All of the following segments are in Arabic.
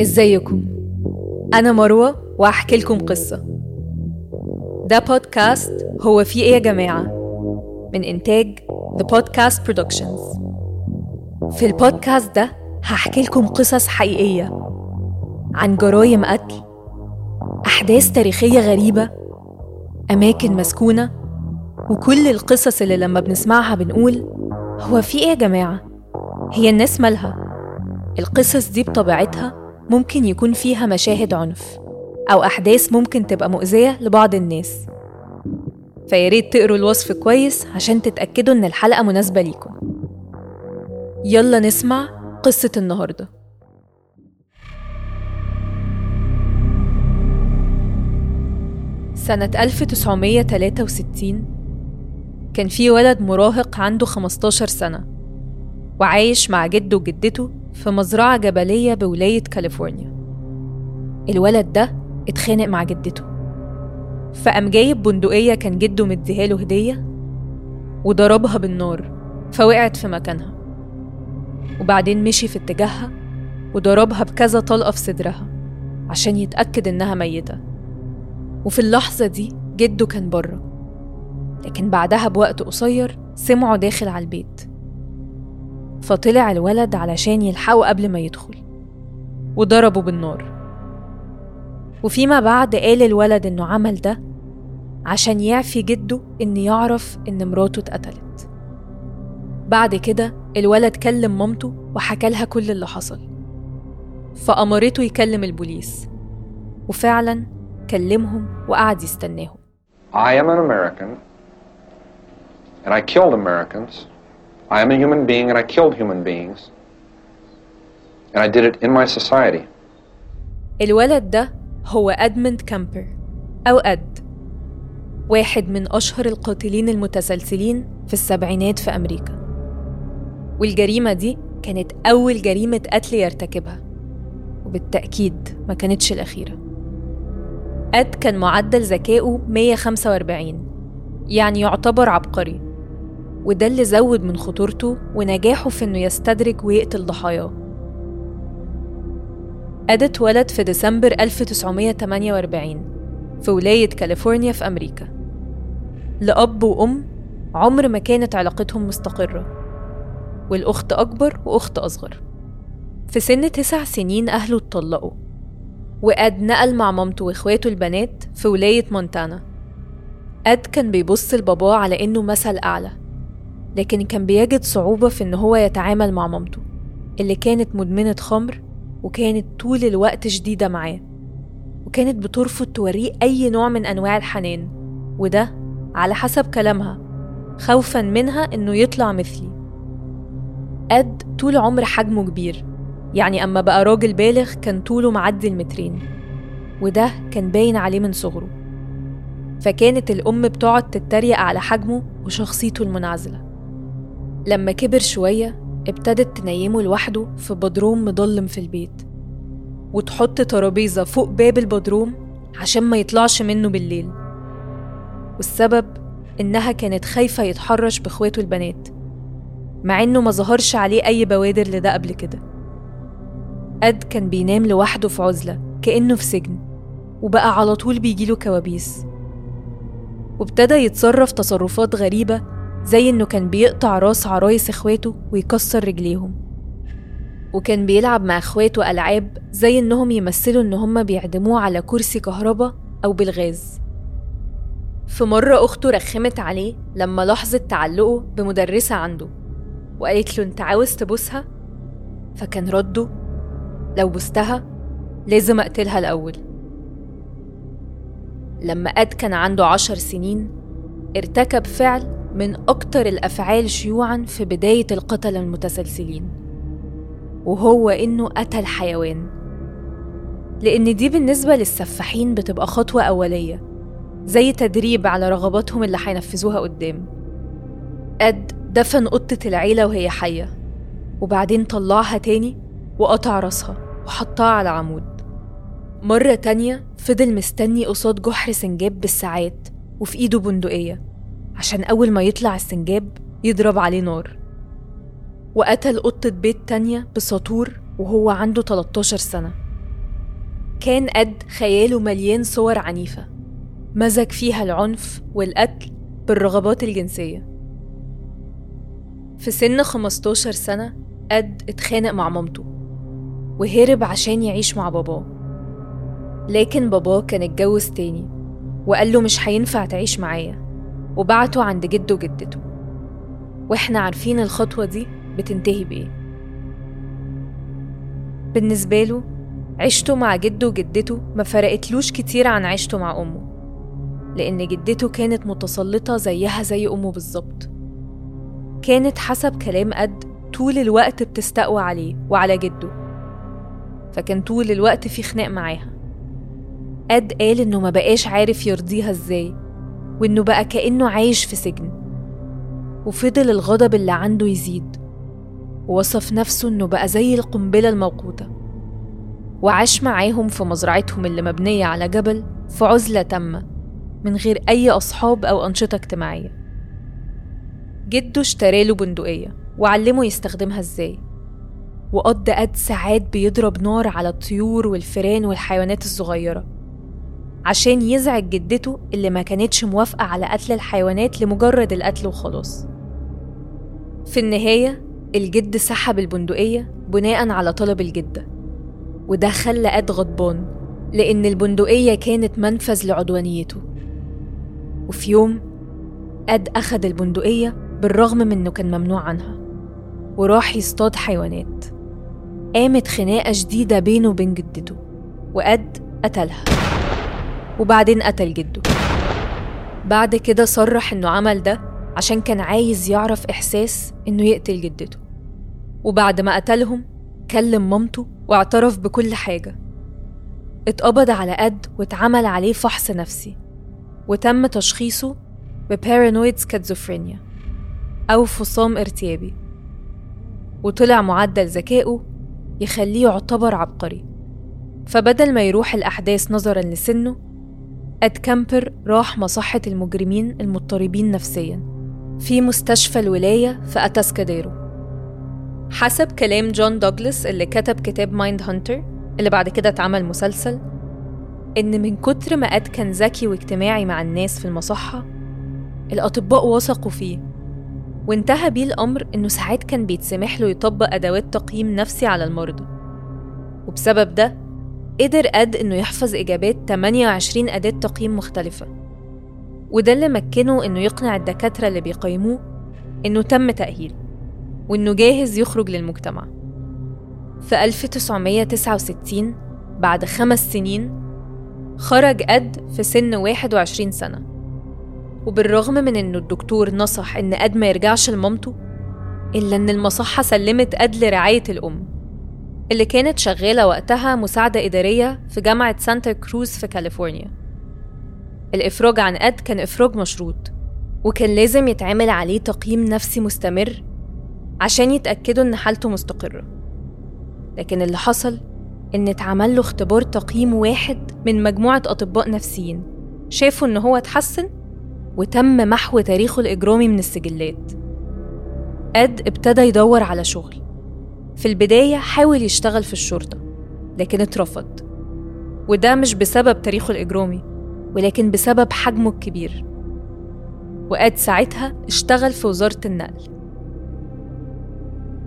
إزيكم؟ أنا مروة وهحكي لكم قصة. ده بودكاست هو في إيه يا جماعة؟ من إنتاج The Podcast Productions. في البودكاست ده هحكي لكم قصص حقيقية عن جرايم قتل أحداث تاريخية غريبة أماكن مسكونة وكل القصص اللي لما بنسمعها بنقول هو في إيه يا جماعة؟ هي الناس مالها؟ القصص دي بطبيعتها ممكن يكون فيها مشاهد عنف أو أحداث ممكن تبقى مؤذية لبعض الناس. فياريت تقروا الوصف كويس عشان تتأكدوا إن الحلقة مناسبة ليكم. يلا نسمع قصة النهارده. سنة 1963 كان في ولد مراهق عنده 15 سنة وعايش مع جده وجدته في مزرعة جبلية بولاية كاليفورنيا. الولد ده اتخانق مع جدته. فقام جايب بندقية كان جده مديهاله هدية وضربها بالنار فوقعت في مكانها. وبعدين مشي في اتجاهها وضربها بكذا طلقة في صدرها عشان يتأكد إنها ميتة. وفي اللحظة دي جده كان بره لكن بعدها بوقت قصير سمعه داخل على البيت. فطلع الولد علشان يلحقه قبل ما يدخل وضربه بالنار وفيما بعد قال الولد إنه عمل ده عشان يعفي جده إن يعرف إن مراته اتقتلت بعد كده الولد كلم مامته وحكى لها كل اللي حصل فأمرته يكلم البوليس وفعلا كلمهم وقعد يستناهم I am an American, and I killed Americans. I am a human being, and I killed human beings. And I did it in my society. الولد ده هو أدمند كامبر أو أد واحد من أشهر القاتلين المتسلسلين في السبعينات في أمريكا والجريمة دي كانت أول جريمة قتل يرتكبها وبالتأكيد ما كانتش الأخيرة أد كان معدل ذكائه 145 يعني يعتبر عبقري وده اللي زود من خطورته ونجاحه في إنه يستدرج ويقتل ضحاياه. أد اتولد في ديسمبر 1948 في ولاية كاليفورنيا في أمريكا. لأب وأم عمر ما كانت علاقتهم مستقرة والأخت أكبر وأخت أصغر. في سن تسع سنين أهله اتطلقوا وأد نقل مع مامته وإخواته البنات في ولاية مونتانا. أد كان بيبص لباباه على إنه مثل أعلى. لكن كان بيجد صعوبة في إن هو يتعامل مع مامته اللي كانت مدمنة خمر وكانت طول الوقت شديدة معاه وكانت بترفض توريه أي نوع من أنواع الحنان وده على حسب كلامها خوفا منها إنه يطلع مثلي. أد طول عمر حجمه كبير يعني أما بقى راجل بالغ كان طوله معدي المترين وده كان باين عليه من صغره. فكانت الأم بتقعد تتريق على حجمه وشخصيته المنعزلة. لما كبر شوية ابتدت تنيمه لوحده في بدروم مضلم في البيت وتحط ترابيزة فوق باب البدروم عشان ما يطلعش منه بالليل. والسبب إنها كانت خايفة يتحرش بإخواته البنات مع إنه ما ظهرش عليه أي بوادر لده قبل كده. أد كان بينام لوحده في عزلة كأنه في سجن وبقى على طول بيجيله كوابيس. وابتدى يتصرف تصرفات غريبة زي إنه كان بيقطع راس عرايس إخواته ويكسر رجليهم. وكان بيلعب مع إخواته ألعاب زي إنهم يمثلوا إن هما بيعدموه على كرسي كهرباء أو بالغاز. في مرة أخته رخمت عليه لما لاحظت تعلقه بمدرسة عنده وقالت له أنت عاوز تبوسها؟ فكان رده لو بوستها لازم أقتلها الأول. لما أد كان عنده عشر سنين ارتكب فعل من أكتر الأفعال شيوعا في بداية القتلة المتسلسلين وهو إنه قتل حيوان. لأن دي بالنسبة للسفاحين بتبقى خطوة أولية زي تدريب على رغباتهم اللي هينفذوها قدام. أد دفن قطة العيلة وهي حية وبعدين طلعها تاني وقطع راسها وحطها على عمود. مرة تانية فضل مستني قصاد جحر سنجاب بالساعات وفي إيده بندقية. عشان أول ما يطلع السنجاب يضرب عليه نار. وقتل قطة بيت تانية بساطور وهو عنده 13 سنة. كان قد خياله مليان صور عنيفة. مزج فيها العنف والقتل بالرغبات الجنسية. في سن 15 سنة قد اتخانق مع مامته وهرب عشان يعيش مع باباه. لكن باباه كان اتجوز تاني وقال له مش هينفع تعيش معايا. وبعته عند جده وجدته. وإحنا عارفين الخطوة دي بتنتهي بإيه. بالنسبة له عيشته مع جده وجدته ما فرقتلوش كتير عن عيشته مع أمه لأن جدته كانت متسلطة زيها زي أمه بالظبط. كانت حسب كلام قد طول الوقت بتستقوى عليه وعلى جده. فكان طول الوقت في خناق معاها. قد قال إنه ما بقاش عارف يرضيها إزاي. وإنه بقى كأنه عايش في سجن. وفضل الغضب اللي عنده يزيد. ووصف نفسه إنه بقى زي القنبلة الموقوتة. وعاش معاهم في مزرعتهم اللي مبنية على جبل في عزلة تامة من غير أي أصحاب أو أنشطة اجتماعية. جده اشتراله بندقية وعلمه يستخدمها إزاي. وقضى قد ساعات بيضرب نار على الطيور والفئران والحيوانات الصغيرة. عشان يزعج جدته اللي ما كانتش موافقة على قتل الحيوانات لمجرد القتل وخلاص. في النهاية الجد سحب البندقية بناء على طلب الجدة وده خلى قد غضبان لأن البندقية كانت منفذ لعدوانيته. وفي يوم قد أخد البندقية بالرغم من إنه كان ممنوع عنها وراح يصطاد حيوانات. قامت خناقة شديدة بينه وبين جدته وقد قتلها. وبعدين قتل جده. بعد كده صرح إنه عمل ده عشان كان عايز يعرف إحساس إنه يقتل جدته. وبعد ما قتلهم كلم مامته واعترف بكل حاجة. اتقبض على قد واتعمل عليه فحص نفسي. وتم تشخيصه ب paranoid schizophrenia أو فصام ارتيابي. وطلع معدل ذكائه يخليه يعتبر عبقري. فبدل ما يروح الأحداث نظرا لسنه أد كامبر راح مصحة المجرمين المضطربين نفسيا. في مستشفى الولاية في أتاسكاديرو. حسب كلام جون دوغلاس اللي كتب كتاب Mindhunter اللي بعد كده اتعمل مسلسل إن من كتر ما أد كان ذكي واجتماعي مع الناس في المصحة الأطباء وثقوا فيه. وانتهى بيه الأمر إنه ساعات كان بيتسمح له يطبق أدوات تقييم نفسي على المرضى. وبسبب ده قدر قد إنه يحفظ إجابات 28 أداة تقييم مختلفة. وده اللي مكنه إنه يقنع الدكاترة اللي بيقيموه إنه تم تأهيله وإنه جاهز يخرج للمجتمع. في 1969 بعد خمس سنين خرج قد في سن 21 سنة. وبالرغم من إنه الدكتور نصح إن قد ما يرجعش لمامته إلا إن المصحة سلمت قد لرعاية الأم. اللي كانت شغالة وقتها مساعدة إدارية في جامعة سانتا كروز في كاليفورنيا. الإفراج عن قد كان إفراج مشروط وكان لازم يتعمل عليه تقييم نفسي مستمر عشان يتأكدوا إن حالته مستقرة. لكن اللي حصل إن اتعمل له اختبار تقييم واحد من مجموعة أطباء نفسيين شافوا إن هو اتحسن وتم محو تاريخه الإجرامي من السجلات. أد ابتدى يدور على شغل. في البداية حاول يشتغل في الشرطة لكن اترفض. وده مش بسبب تاريخه الإجرامي ولكن بسبب حجمه الكبير. وأد ساعتها اشتغل في وزارة النقل.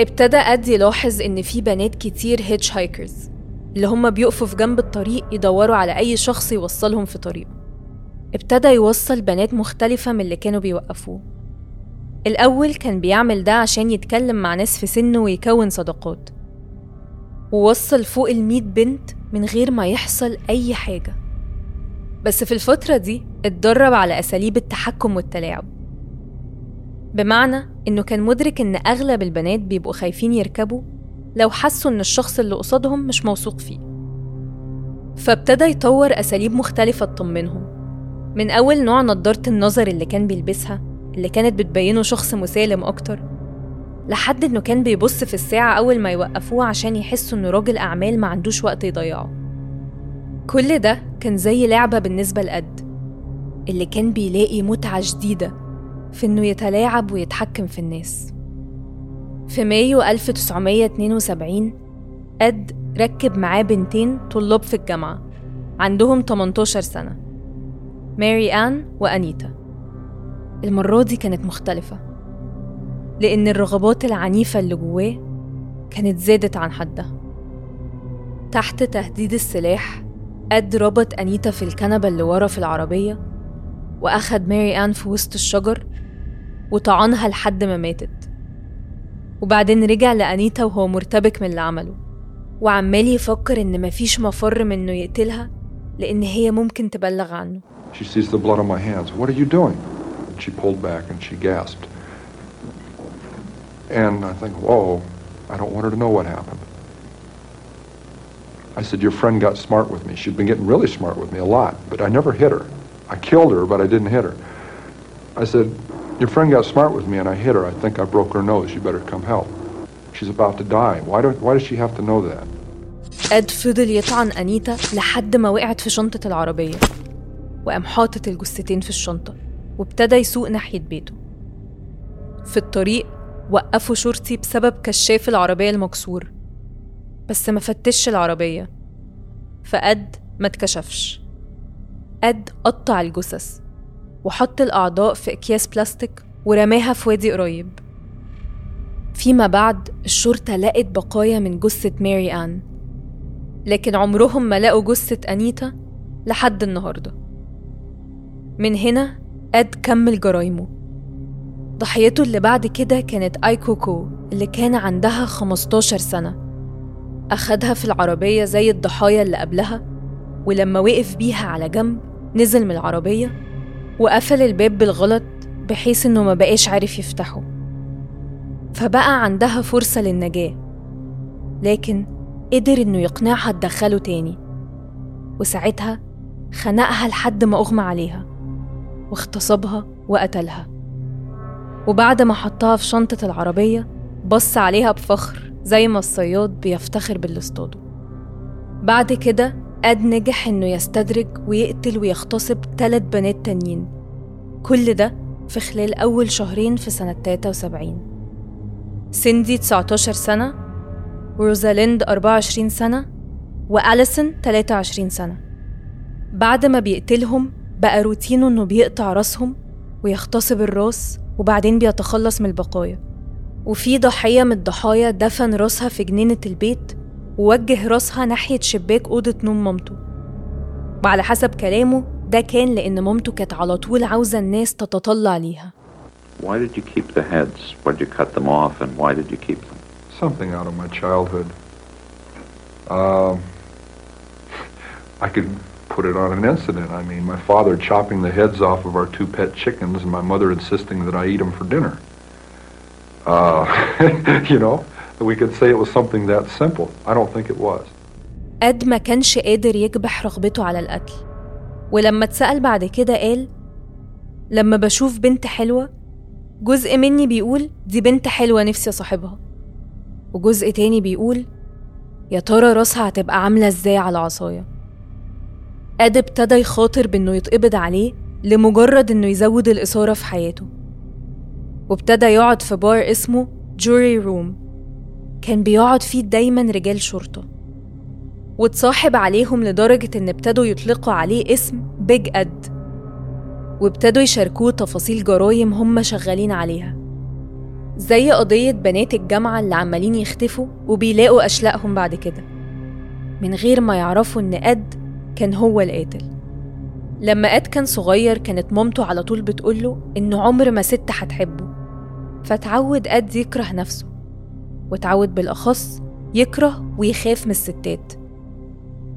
ابتدى أد يلاحظ إن في بنات كتير هيتش هايكرز اللي هم بيقفوا في جنب الطريق يدوروا على أي شخص يوصلهم في طريقه. ابتدى يوصل بنات مختلفة من اللي كانوا بيوقفوه. الأول كان بيعمل ده عشان يتكلم مع ناس في سنه ويكون صداقات. ووصل فوق المية بنت من غير ما يحصل أي حاجة. بس في الفترة دي اتدرب على أساليب التحكم والتلاعب. بمعنى إنه كان مدرك إن أغلب البنات بيبقوا خايفين يركبوا لو حسوا إن الشخص اللي قصادهم مش موثوق فيه. فابتدى يطور أساليب مختلفة تطمنهم. من أول نوع نضارة النظر اللي كان بيلبسها اللي كانت بتبينه شخص مسالم أكتر لحد إنه كان بيبص في الساعة أول ما يوقفوه عشان يحسوا إنه راجل أعمال ما عندوش وقت يضيعه. كل ده كان زي لعبة بالنسبة لقد اللي كان بيلاقي متعة جديدة في إنه يتلاعب ويتحكم في الناس. في مايو 1972 قد ركب معاه بنتين طلاب في الجامعة عندهم 18 سنة ماري آن وأنيتا. المرة دي كانت مختلفة لأن الرغبات العنيفة اللي جواه كانت زادت عن حدها تحت تهديد السلاح قد ربط أنيتا في الكنبة اللي ورا في العربية وأخد ماري آن في وسط الشجر وطعنها لحد ما ماتت وبعدين رجع لأنيتا وهو مرتبك من اللي عمله وعمال يفكر إن مفيش مفر من إنه يقتلها لأن هي ممكن تبلغ عنه She sees the blood on my hands. What are you doing? And she pulled back and she gasped. And I think, whoa, I don't want her to know what happened. I said, Your friend got smart with me. She'd been getting really smart with me a lot, but I never hit her. I killed her, but I didn't hit her. I said, Your friend got smart with me and I hit her. I think I broke her nose. You better come help. She's about to die. Why, do, why does she have to know that? اد فضل يطعن أنيتا لحد ما وقعت في شنطة العربية وقام حاطط الجثتين في الشنطة وابتدى يسوق ناحية بيته. في الطريق وقفوا شرطي بسبب كشاف العربية المكسور بس ما فتش العربية. فقد ما اتكشفش. قد قطع الجثث وحط الأعضاء في أكياس بلاستيك ورماها في وادي قريب. فيما بعد الشرطة لقت بقايا من جثة ماري آن لكن عمرهم ما لقوا جثة أنيتا لحد النهاردة. من هنا أد كمل جرايمه ضحيته اللي بعد كده كانت آيكوكو اللي كان عندها 15 سنة. أخدها في العربية زي الضحايا اللي قبلها ولما وقف بيها على جنب نزل من العربية وقفل الباب بالغلط بحيث إنه ما بقاش عارف يفتحه. فبقى عندها فرصة للنجاة. لكن قدر إنه يقنعها تدخله تاني. وساعتها خنقها لحد ما أغمى عليها. واغتصبها وقتلها. وبعد ما حطها في شنطة العربية بص عليها بفخر زي ما الصياد بيفتخر باللي اصطاده بعد كده أد نجح إنه يستدرج ويقتل ويغتصب تلات بنات تانيين. كل ده في خلال أول شهرين في سنة 73 سيندي 19 سنة وروزاليند 24 سنة وأليسون 23 سنة. بعد ما بيقتلهم بقى روتينه إنه بيقطع راسهم ويغتصب الراس وبعدين بيتخلص من البقايا وفي ضحية من الضحايا دفن راسها في جنينة البيت ووجه راسها ناحية شباك أوضة نوم مامته وعلى حسب كلامه ده كان لأن مامته كانت على طول عاوزة الناس تتطلع ليها Why did you keep the heads? Why did you cut them off, and why did you keep them? Something out of my childhood. Um, I could put it on an incident. I mean, my father chopping the heads off of our two pet chickens, and my mother insisting that I eat them for dinner. Uh, you know, we could say it was something that simple. I don't think it was. قد ما كانش قادر يكبح رغبته على القتل ولما اتسأل بعد كده قال لما بشوف بنت حلوة جزء مني بيقول دي بنت حلوة نفسي أصاحبها وجزء تاني بيقول يا ترى راسها هتبقى عاملة إزاي على عصاية قد ابتدى يخاطر بإنه يتقبض عليه لمجرد إنه يزود الإثارة في حياته. وابتدى يقعد في بار اسمه جوري روم كان بيقعد فيه دايما رجال شرطة. واتصاحب عليهم لدرجة إن ابتدوا يطلقوا عليه اسم Big Ed وابتدوا يشاركوه تفاصيل جرايم هم شغالين عليها. زي قضية بنات الجامعة اللي عمالين يختفوا وبيلاقوا أشلاءهم بعد كده. من غير ما يعرفوا إن أد كان هو القاتل. لما أد كان صغير كانت مامته على طول بتقوله إن عمر ما ست هتحبه. فتعود أد يكره نفسه وتعود بالأخص يكره ويخاف من الستات.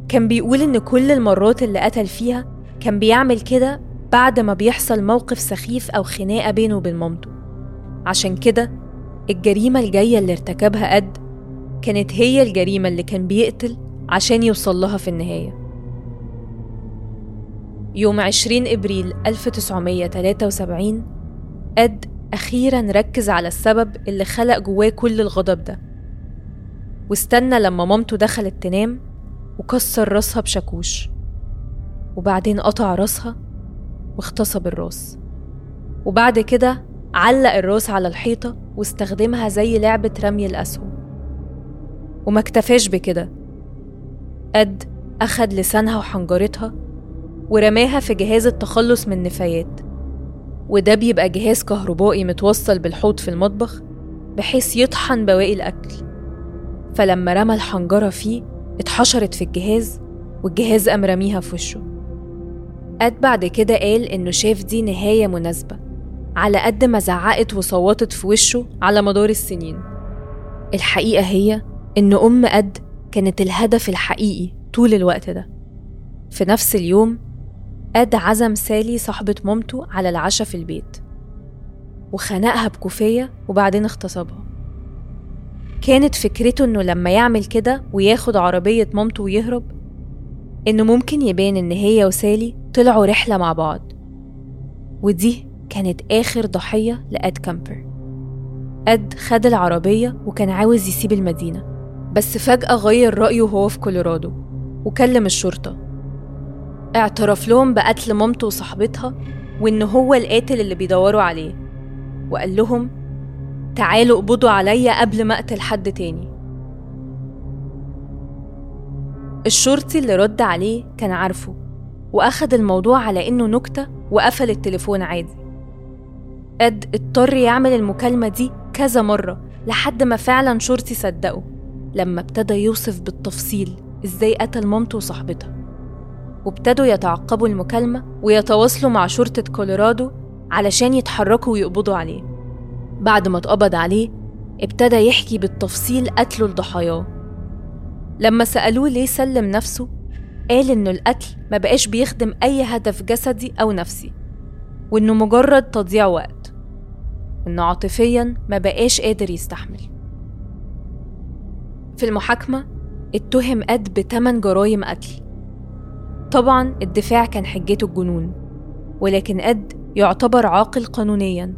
كان بيقول إن كل المرات اللي قتل فيها كان بيعمل كده بعد ما بيحصل موقف سخيف أو خناقة بينه وبين مامته. عشان كده الجريمة الجاية اللي ارتكبها قد كانت هي الجريمة اللي كان بيقتل عشان يوصل لها في النهاية. يوم 20 إبريل 1973 قد أخيرا ركز على السبب اللي خلق جواه كل الغضب ده. واستنى لما مامته دخلت تنام وكسر راسها بشاكوش وبعدين قطع راسها واغتصب الراس. وبعد كده علق الراس على الحيطة واستخدمها زي لعبة رمي الأسهم. وما اكتفاش بكده. أد أخد لسانها وحنجرتها ورماها في جهاز التخلص من النفايات. وده بيبقى جهاز كهربائي متوصل بالحوض في المطبخ بحيث يطحن بواقي الأكل. فلما رمى الحنجرة فيه اتحشرت في الجهاز والجهاز قام رميها في وشه. أد بعد كده قال إنه شاف دي نهاية مناسبة على قد ما زعقت وصوتت في وشه على مدار السنين. الحقيقة هي إن أم أد كانت الهدف الحقيقي طول الوقت ده. في نفس اليوم أد عزم سالي صاحبة مامته على العشاء في البيت وخنقها بكوفية وبعدين اغتصبها. كانت فكرته إنه لما يعمل كده وياخد عربية مامته ويهرب إنه ممكن يبان إن هي وسالي طلعوا رحلة مع بعض. ودي كانت آخر ضحية لأد كامبر. أد خد العربية وكان عاوز يسيب المدينة بس فجأة غير رأيه وهو في كولورادو وكلم الشرطة. اعترف لهم بقتل مامته وصاحبتها وإن هو القاتل اللي بيدوروا عليه. وقال لهم تعالوا اقبضوا عليا قبل ما أقتل حد تاني. الشرطي اللي رد عليه كان عارفه وأخد الموضوع على إنه نكتة وقفل التليفون عادي. أد اضطر يعمل المكالمة دي كذا مرة لحد ما فعلا شرطي صدقه لما ابتدى يوصف بالتفصيل إزاي قتل مامته وصاحبتها. وابتدوا يتعقبوا المكالمة ويتواصلوا مع شرطة كولورادو علشان يتحركوا ويقبضوا عليه. بعد ما اتقبض عليه ابتدى يحكي بالتفصيل قتله لضحاياه لما سألوه ليه سلم نفسه قال إنه القتل ما بقاش بيخدم أي هدف جسدي أو نفسي وإنه مجرد تضييع وقت إنه عاطفيا ما بقاش قادر يستحمل. في المحاكمة اتهم أد بتمن جرايم قتل. طبعا الدفاع كان حجته الجنون ولكن أد يعتبر عاقل قانونيا.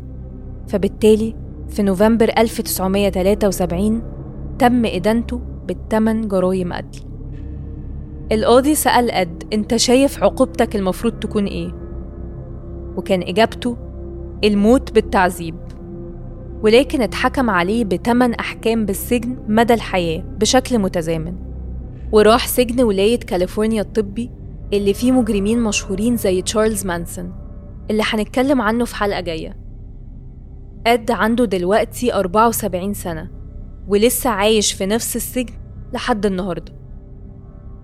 فبالتالي في نوفمبر 1973 تم إدانته بالتمن جرايم قتل. القاضي سأل أد أنت شايف عقوبتك المفروض تكون إيه؟ وكان إجابته الموت بالتعذيب. ولكن اتحكم عليه بتمن أحكام بالسجن مدى الحياة بشكل متزامن. وراح سجن ولاية كاليفورنيا الطبي اللي فيه مجرمين مشهورين زي تشارلز مانسون اللي هنتكلم عنه في حلقة جاية. أد عنده دلوقتي 74 سنة ولسه عايش في نفس السجن لحد النهاردة.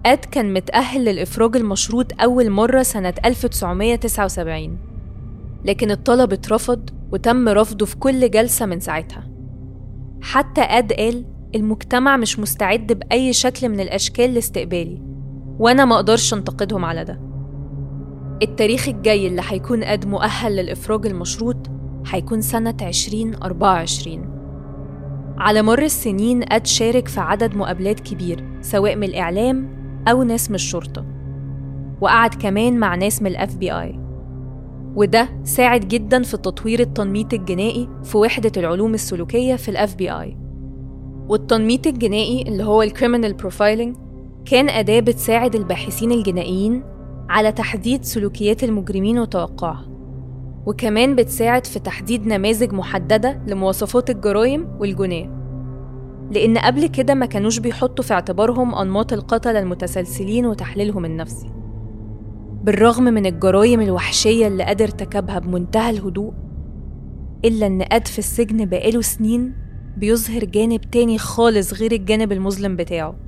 أد كان متأهل للإفراج المشروط أول مرة سنة 1979 لكن الطلب اترفض وتم رفضه في كل جلسة من ساعتها. حتى أد قال المجتمع مش مستعد بأي شكل من الأشكال لاستقبالي. وأنا ما أقدرش أنتقدهم على ده. التاريخ الجاي اللي هيكون أد مؤهل للإفراج المشروط هيكون سنة 2024 على مر السنين أد شارك في عدد مقابلات كبير سواء من الإعلام أو ناس من الشرطة. وقعد كمان مع ناس من ال FBI وده ساعد جدا في تطوير التنميط الجنائي في وحدة العلوم السلوكية في ال FBI والتنميط الجنائي اللي هو ال criminal profiling كان أداة بتساعد الباحثين الجنائيين على تحديد سلوكيات المجرمين وتوقعها وكمان بتساعد في تحديد نماذج محددة لمواصفات الجرائم والجناه لأن قبل كده ما كانوش بيحطوا في اعتبارهم أنماط القتلة المتسلسلين وتحليلهم النفسي. بالرغم من الجرائم الوحشية اللي قدر ارتكبها بمنتهى الهدوء إلا إن قد في السجن بقاله سنين بيظهر جانب تاني خالص غير الجانب المظلم بتاعه.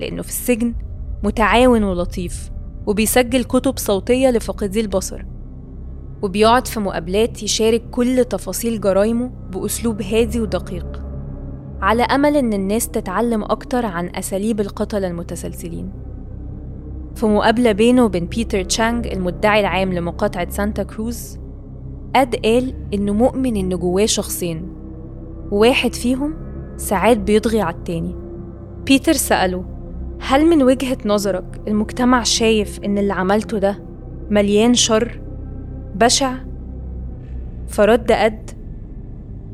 لأنه في السجن متعاون ولطيف وبيسجل كتب صوتية لفاقدي البصر وبيقعد في مقابلات يشارك كل تفاصيل جرايمه بأسلوب هادي ودقيق على أمل إن الناس تتعلم أكتر عن أساليب القتلة المتسلسلين. في مقابلة بينه وبين بيتر تشانج المدعي العام لمقاطعة سانتا كروز أد قال إنه مؤمن إن جواه شخصين وواحد فيهم ساعات بيطغي على التاني. بيتر سأله هل من وجهة نظرك المجتمع شايف إن اللي عملته ده مليان شر بشع فرد أد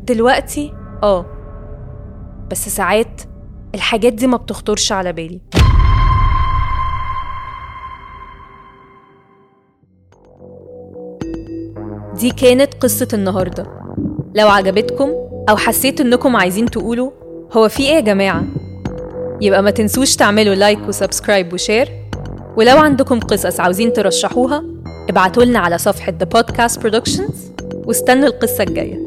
دلوقتي آه بس ساعات الحاجات دي ما بتخطرش على بالي. دي كانت قصة النهاردة. لو عجبتكم أو حسيت إنكم عايزين تقولوا هو في إيه يا جماعة؟ يبقى ما تنسوش تعملوا like و subscribe و share. ولو عندكم قصص عاوزين ترشحوها ابعتوا لنا على صفحة The Podcast Productions واستنوا القصة الجاية.